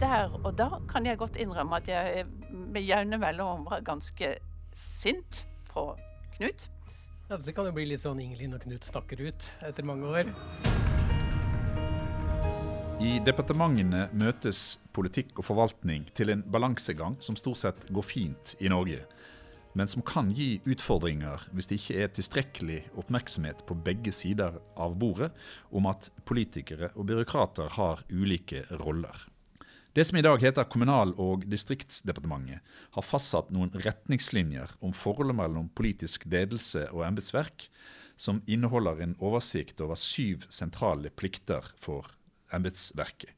der og da kan jeg godt innrømme at jeg med jevne mellomrom var ganske sint på Knut. Ja, Det kan jo bli litt sånn Ingelin og Knut snakker ut etter mange år. I departementene møtes politikk og forvaltning til en balansegang som stort sett går fint i Norge, men som kan gi utfordringer hvis det ikke er tilstrekkelig oppmerksomhet på begge sider av bordet om at politikere og byråkrater har ulike roller. Det som i dag heter Kommunal- og distriktsdepartementet, har fastsatt noen retningslinjer om forholdet mellom politisk ledelse og embetsverk, som inneholder en oversikt over syv sentrale plikter for embetsverket.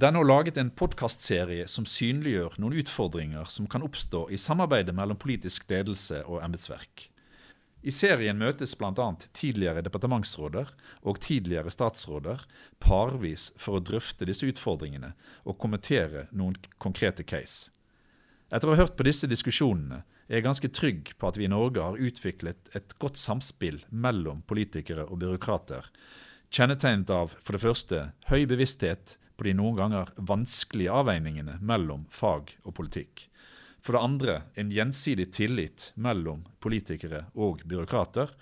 Den har laget en podkastserie som synliggjør noen utfordringer som kan oppstå i samarbeidet mellom politisk ledelse og embetsverk. I serien møtes bl.a. tidligere departementsråder og tidligere statsråder parvis for å drøfte disse utfordringene og kommentere noen konkrete case. Etter å ha hørt på disse diskusjonene er jeg ganske trygg på at vi i Norge har utviklet et godt samspill mellom politikere og byråkrater, kjennetegnet av for det første høy bevissthet på de noen ganger vanskelige avveiningene mellom fag og politikk. For det andre en gjensidig tillit mellom politikere og byråkrater.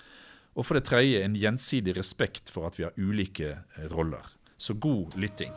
Og for det tredje en gjensidig respekt for at vi har ulike roller. Så god lytting.